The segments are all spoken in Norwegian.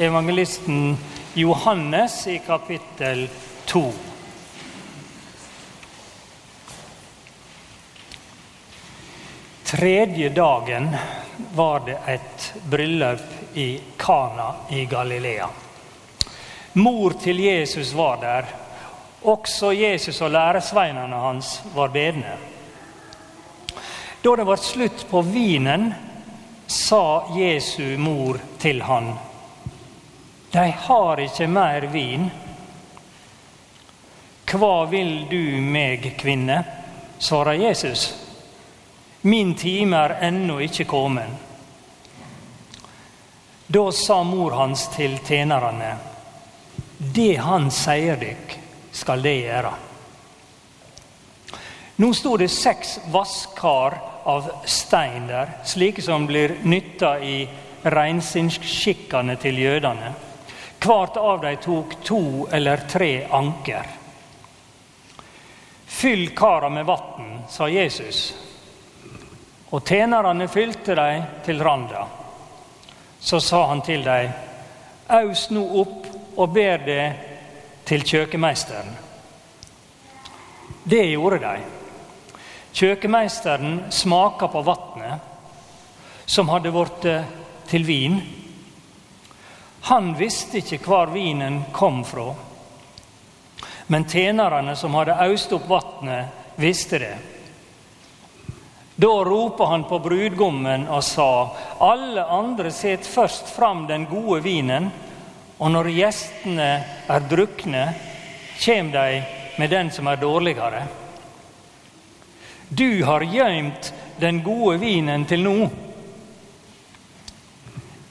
evangelisten Johannes i kapittel 2. Tredje dagen var det et bryllup i Kana i Galilea. Mor til Jesus var der. Også Jesus og læresveinene hans var bedne. Da det var slutt på vinen, sa Jesu mor til han, De har ikke mer vin. Hva vil du meg, kvinne? svarer Jesus. Min time er ennå ikke kommet. Da sa mor hans til tjenerne, det han sier dykk, skal det gjøre. Nå sto det seks vasskar av stein der, slike som blir nytta i reinsinnsskikkene til jødene. Hvert av dem tok to eller tre anker. Fyll kara med vann, sa Jesus. Og tjenerne fylte dem til randa. Så sa han til dem, aus nå opp og ber det til kjøkkenmeisteren. Det gjorde de. Kjøkkenmeisteren smaka på vannet, som hadde blitt til vin. Han visste ikke hvor vinen kom fra. Men tjenerne som hadde øst opp vannet, visste det. Da ropa han på brudgommen og sa, alle andre set først fram den gode vinen, og når gjestene er drukne, kjem de med den som er dårligere. Du har gøymt den gode vinen til nå.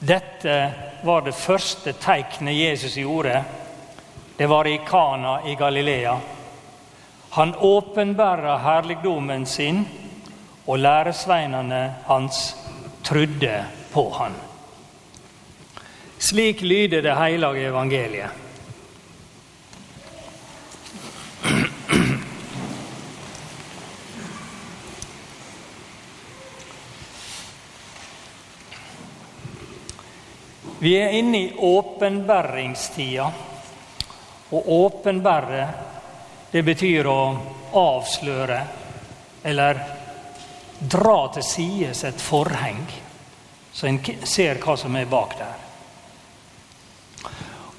Dette var det første teiknet Jesus gjorde. Det var i Kana i Galilea. Han åpenbæra herligdommen sin og læresveinene hans trudde på han. Slik lyder det hellige evangeliet. Vi er inne i åpenbæringstida. Å åpenbære, det betyr å avsløre eller dra til sides et forheng, så en ser hva som er bak der.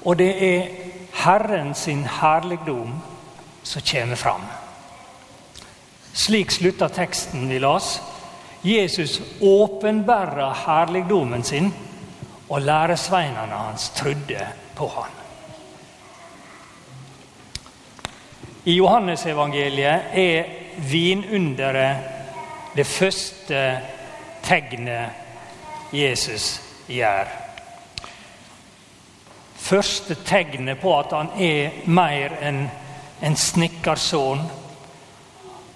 Og det er Herren sin herligdom som kommer fram. Slik slutter teksten vi las. Jesus åpenbærer herligdommen sin, og læresveinene hans trodde på han. I Johannesevangeliet er vinunderet det første tegnet Jesus gjør. Første tegnet på at han er mer enn en snekkersønn.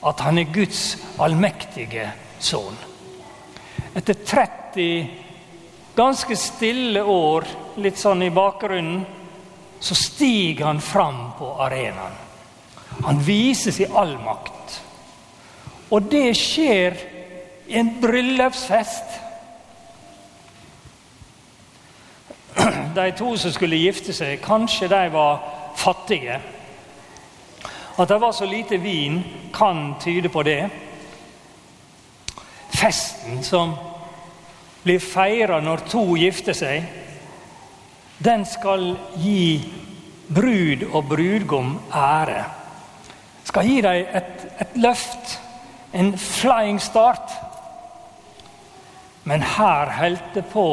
At han er Guds allmektige sønn. Etter 30 ganske stille år, litt sånn i bakgrunnen, så stiger han fram på arenaen. Han viser all allmakt. Og det skjer i en bryllupsfest. De to som skulle gifte seg, kanskje de var fattige. At det var så lite vin, kan tyde på det. Festen som blir feira når to gifter seg, den skal gi brud og brudgom ære. Skal gi dem et, et løft en flying start. Men her holdt det på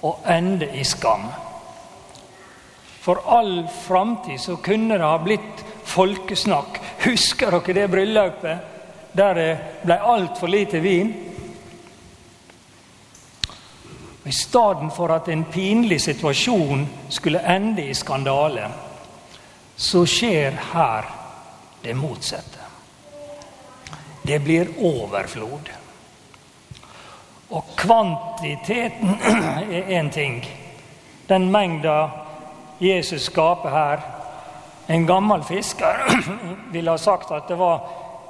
å ende i skam. For all framtid så kunne det ha blitt folkesnakk. Husker dere det bryllupet der det ble altfor lite vin? I stedet for at en pinlig situasjon skulle ende i skandale, så skjer her det motsatte. Det blir overflod. Og kvantiteten er én ting. Den mengda Jesus skaper her En gammel fisker ville ha sagt at det var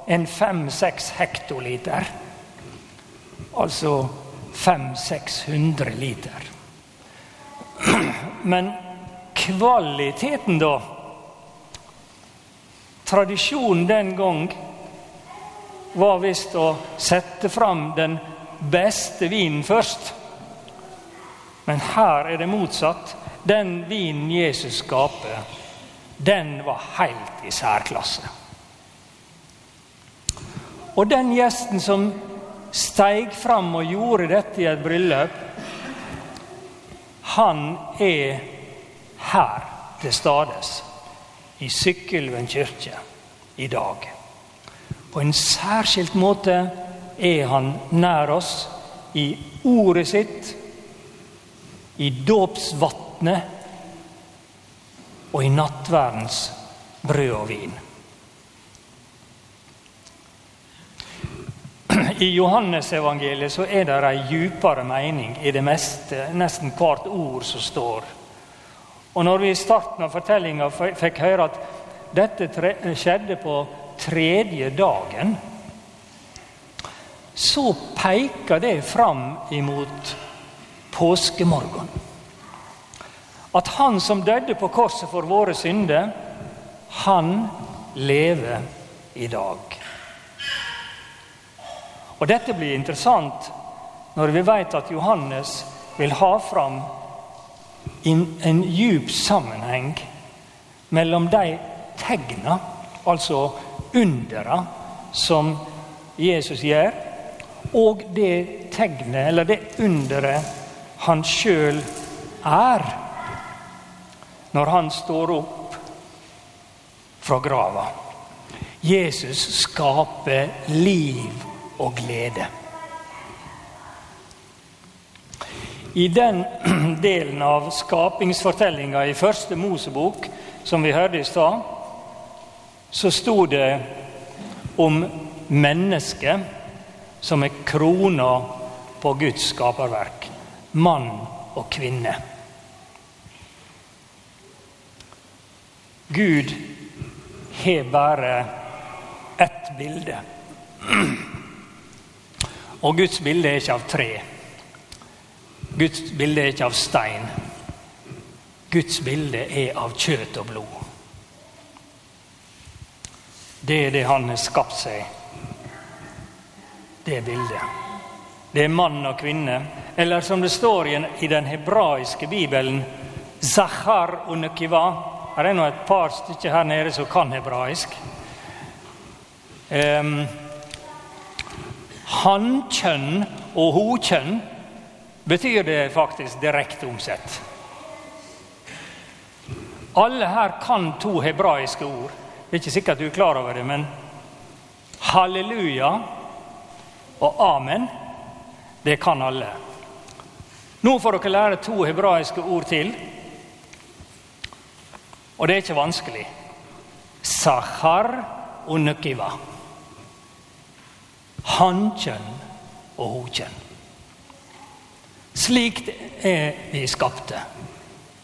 en fem-seks hektoliter. Altså 500-600 liter. Men kvaliteten, da? Tradisjonen den gang var visst å sette fram den beste vinen først. Men her er det motsatt. Den vinen Jesus skaper, den var helt i særklasse. Og den gjesten som steig fram og gjorde dette i et bryllup, han er her til stades i Sykkylven kirke i dag. På en særskilt måte er han nær oss i ordet sitt, i dåpsvatnet og i nattverdens brød og vin. I Johannesevangeliet så er det en djupere mening i det meste, nesten hvert ord som står. Og når vi i starten av fortellinga fikk høre at dette skjedde på tredje dagen, så peker det fram imot påskemorgen. At han som døde på korset for våre synder, han lever i dag. Og Dette blir interessant når vi vet at Johannes vil ha fram en djup sammenheng mellom de tegna, altså undera, som Jesus gjør, og det tegnet, eller det underet, han sjøl er når han står opp fra grava. Jesus skaper liv og glede. I den delen av skapingsfortellinga i første Mosebok som vi hørte i stad, så sto det om mennesket som er krona på Guds skaperverk. Mann og kvinne. Gud har bare ett bilde. Og Guds bilde er ikke av tre. Guds bilde er ikke av stein. Guds bilde er av kjøtt og blod. Det er det han har skapt seg. Det bildet. Det er mann og kvinne. Eller som det står i den hebraiske bibelen, Zahar unekiva. Her er nå et par stykker her nede som kan hebraisk. Um, Hannkjønn og hokjønn betyr det faktisk direkte omsett. Alle her kan to hebraiske ord. Det er ikke sikkert du er klar over det, men halleluja og amen, det kan alle. Nå får dere lære to hebraiske ord til. Og det er ikke vanskelig. Sahar og nukiva hannkjønn og hokjønn. Slik er vi skapte.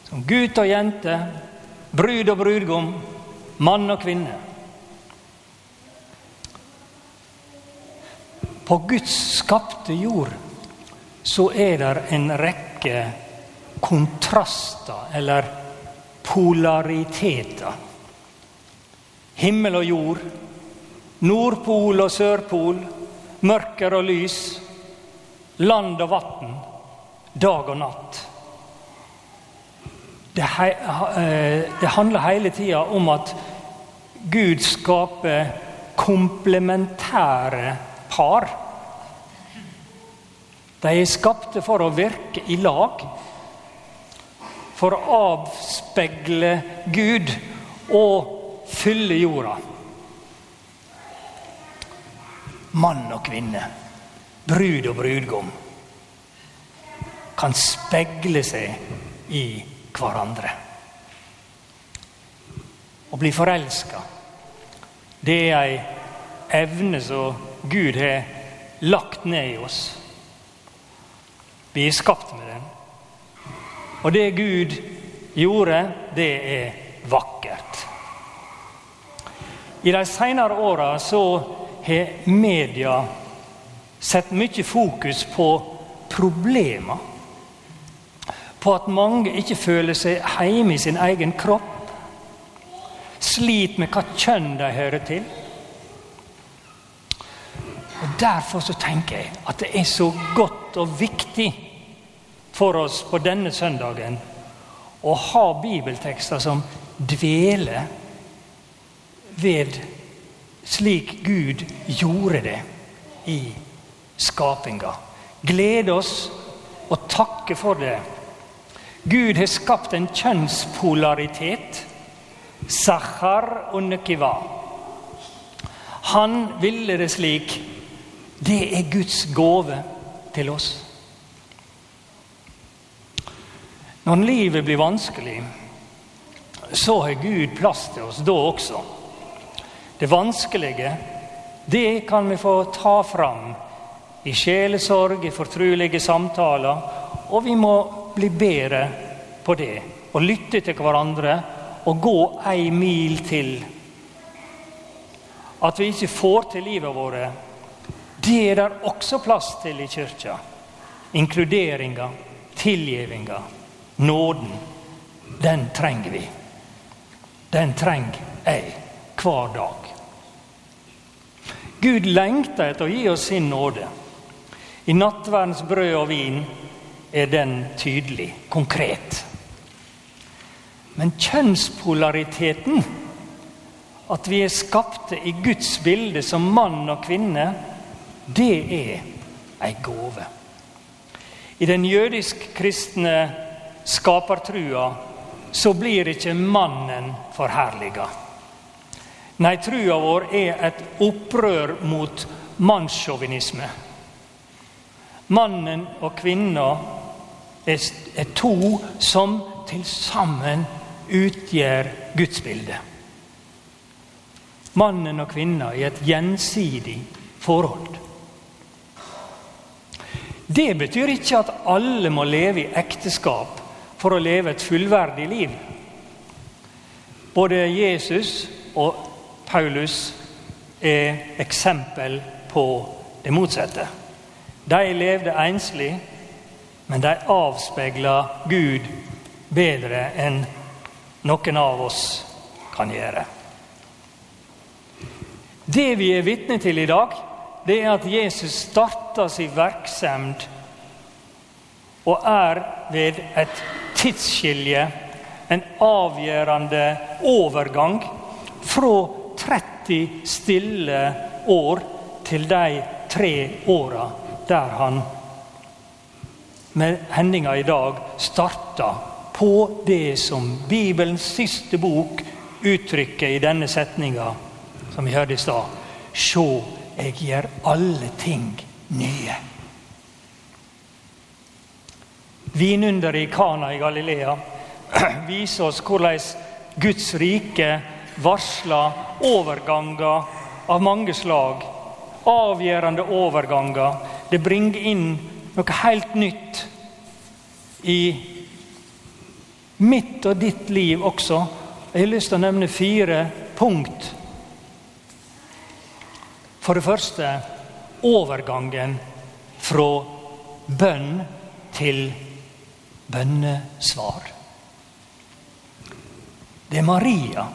Som gutt og jente, brud og brudgom, mann og kvinne. På Guds skapte jord så er det en rekke kontraster, eller polariteter. Himmel og jord, Nordpol og Sørpol, Mørker og lys, land og vann, dag og natt. Det, he, eh, det handler hele tida om at Gud skaper komplementære par. De er skapte for å virke i lag, for å avspeile Gud og fylle jorda. Mann og kvinne, brud og brudgom, kan speile seg i hverandre. Å bli forelska, det er ei evne som Gud har lagt ned i oss. Vi er skapt med den. Og det Gud gjorde, det er vakkert. I de seinere åra så har media sett mye fokus på problemer. på at mange ikke føler seg hjemme i sin egen kropp. Sliter med hva kjønn de hører til. Og Derfor så tenker jeg at det er så godt og viktig for oss på denne søndagen å ha bibeltekster som dveler ved slik Gud gjorde det i skapinga. Glede oss og takke for det. Gud har skapt en kjønnspolaritet. Sahar og Nekiva. Han ville det slik. Det er Guds gave til oss. Når livet blir vanskelig, så har Gud plass til oss da også. Det vanskelige, det kan vi få ta fram i sjelesorg, i fortrulige samtaler. Og vi må bli bedre på det. Og lytte til hverandre og gå ei mil til. At vi ikke får til livet vårt, det er der også plass til i kirka. Inkluderinga, tilgivinga Nåden, den trenger vi. Den trenger jeg hver dag. Gud lengter etter å gi oss sin nåde. I nattverdens brød og vin er den tydelig, konkret. Men kjønnspolariteten, at vi er skapte i Guds bilde som mann og kvinne, det er ei gave. I den jødisk-kristne skapertrua, så blir ikke mannen forherliga. Nei, trua vår er et opprør mot mannssjåvinisme. Mannen og kvinna er, to som til sammen utgjør gudsbildet. Mannen og kvinna i et gjensidig forhold. Det betyr ikke at alle må leve i ekteskap for å leve et fullverdig liv. Både Jesus og Paulus er eksempel på det motsatte. De levde enslig, men de avspeila Gud bedre enn noen av oss kan gjøre. Det vi er vitne til i dag, det er at Jesus starta sin virksomhet og er ved et tidsskilje, en avgjørende overgang fra 30 stille år til de tre åra der han med hendinga i dag starta på det som Bibelens siste bok uttrykker i denne setninga som vi hørte i stad. Sjå, jeg gjør alle ting nye. Vinunderet i Kana i Galilea viser oss hvordan Guds rike varsler overganger av mange slag. Avgjørende overganger. Det bringer inn noe helt nytt i mitt og ditt liv også. Jeg har lyst til å nevne fire punkt. For det første overgangen fra bønn til bønnesvar. Det er Maria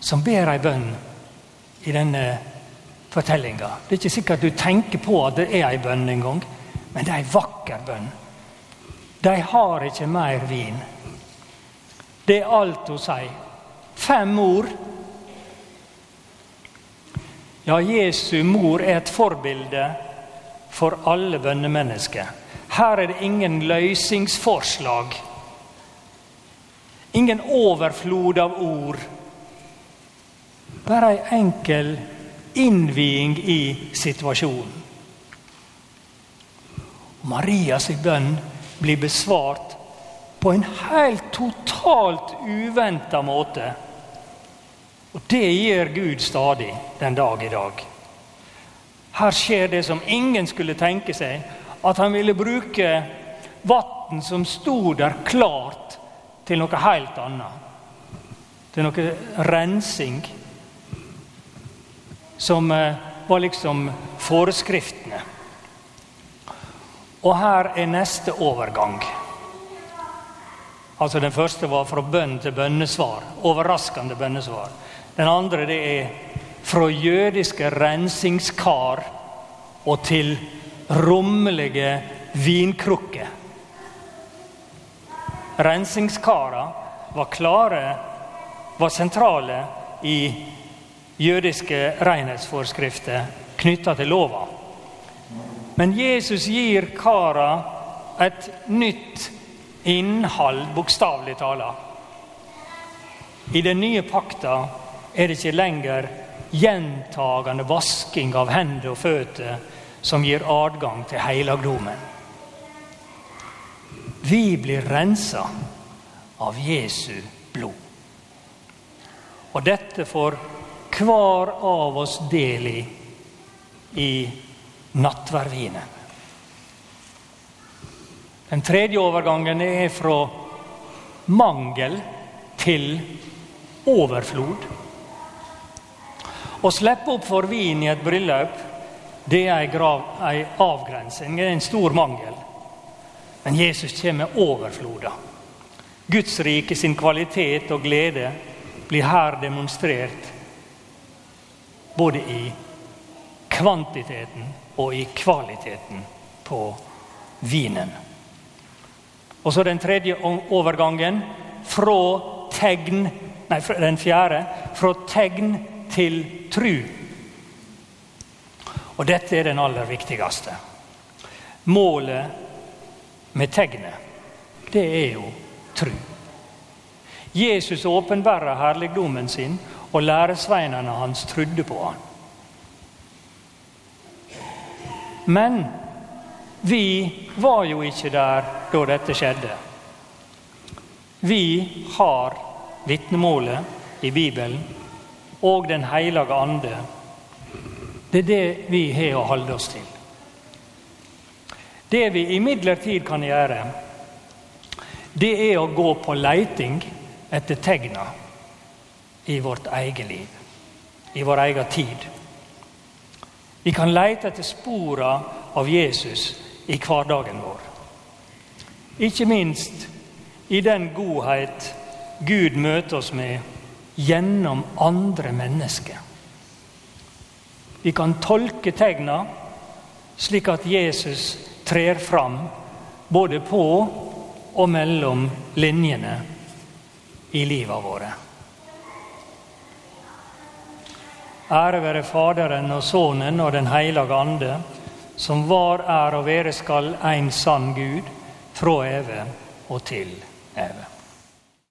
som ber ei bønn i denne fortellinga. Det er ikke sikkert du tenker på at det er ei bønn engang, men det er ei vakker bønn. De har ikke mer vin. Det er alt hun sier. Fem ord. Ja, Jesu mor er et forbilde for alle bønnemennesker. Her er det ingen løsningsforslag. Ingen overflod av ord. Bare ei enkel innviing i situasjonen. Marias bønn blir besvart på en helt totalt uventa måte. Og det gjør Gud stadig den dag i dag. Her skjer det som ingen skulle tenke seg at han ville bruke vann som sto der klart, til noe helt annet. Til noe rensing. Som eh, var liksom foreskriftene. Og her er neste overgang. Altså Den første var fra bønn til bønnesvar. Overraskende bønnesvar. Den andre det er fra jødiske rensingskar og til rommelige vinkrukker. Rensingskara var klare, var sentrale i jødiske renhetsforskrifter knytta til lova. Men Jesus gir kara et nytt innhold, bokstavelig talt. I den nye pakta er det ikke lenger gjentagende vasking av hender og føtter som gir adgang til helligdommen. Vi blir rensa av Jesu blod. Og dette får hver av oss del i i nattverdvinen. Den tredje overgangen er fra mangel til overflod. Å slippe opp for vin i et bryllup det er ei avgrensing, det er en stor mangel. Men Jesus kommer med overfloda. Guds rike sin kvalitet og glede blir her demonstrert både i kvantiteten og i kvaliteten på vinen. Og så den tredje overgangen fra tegn Nei, den fjerde. Fra tegn til tru. Og dette er den aller viktigste. Målet med tegnet, det er jo tru. Jesus åpenbærer herligdommen sin, og læresveinene hans trodde på han. Men vi var jo ikke der da dette skjedde. Vi har vitnemålet i Bibelen og Den hellige ande. Det er det vi har å holde oss til. Det vi imidlertid kan gjøre, det er å gå på leiting etter tegna i vårt eget liv, i vår egen tid. Vi kan lete etter spora av Jesus i hverdagen vår. Ikke minst i den godhet Gud møter oss med gjennom andre mennesker. Vi kan tolke tegna slik at Jesus trer fram både på og mellom linjene i livet våre. Ære være Faderen og Sønnen og Den hellige ande, som var, er og være skal en sann Gud, fra evig og til evig.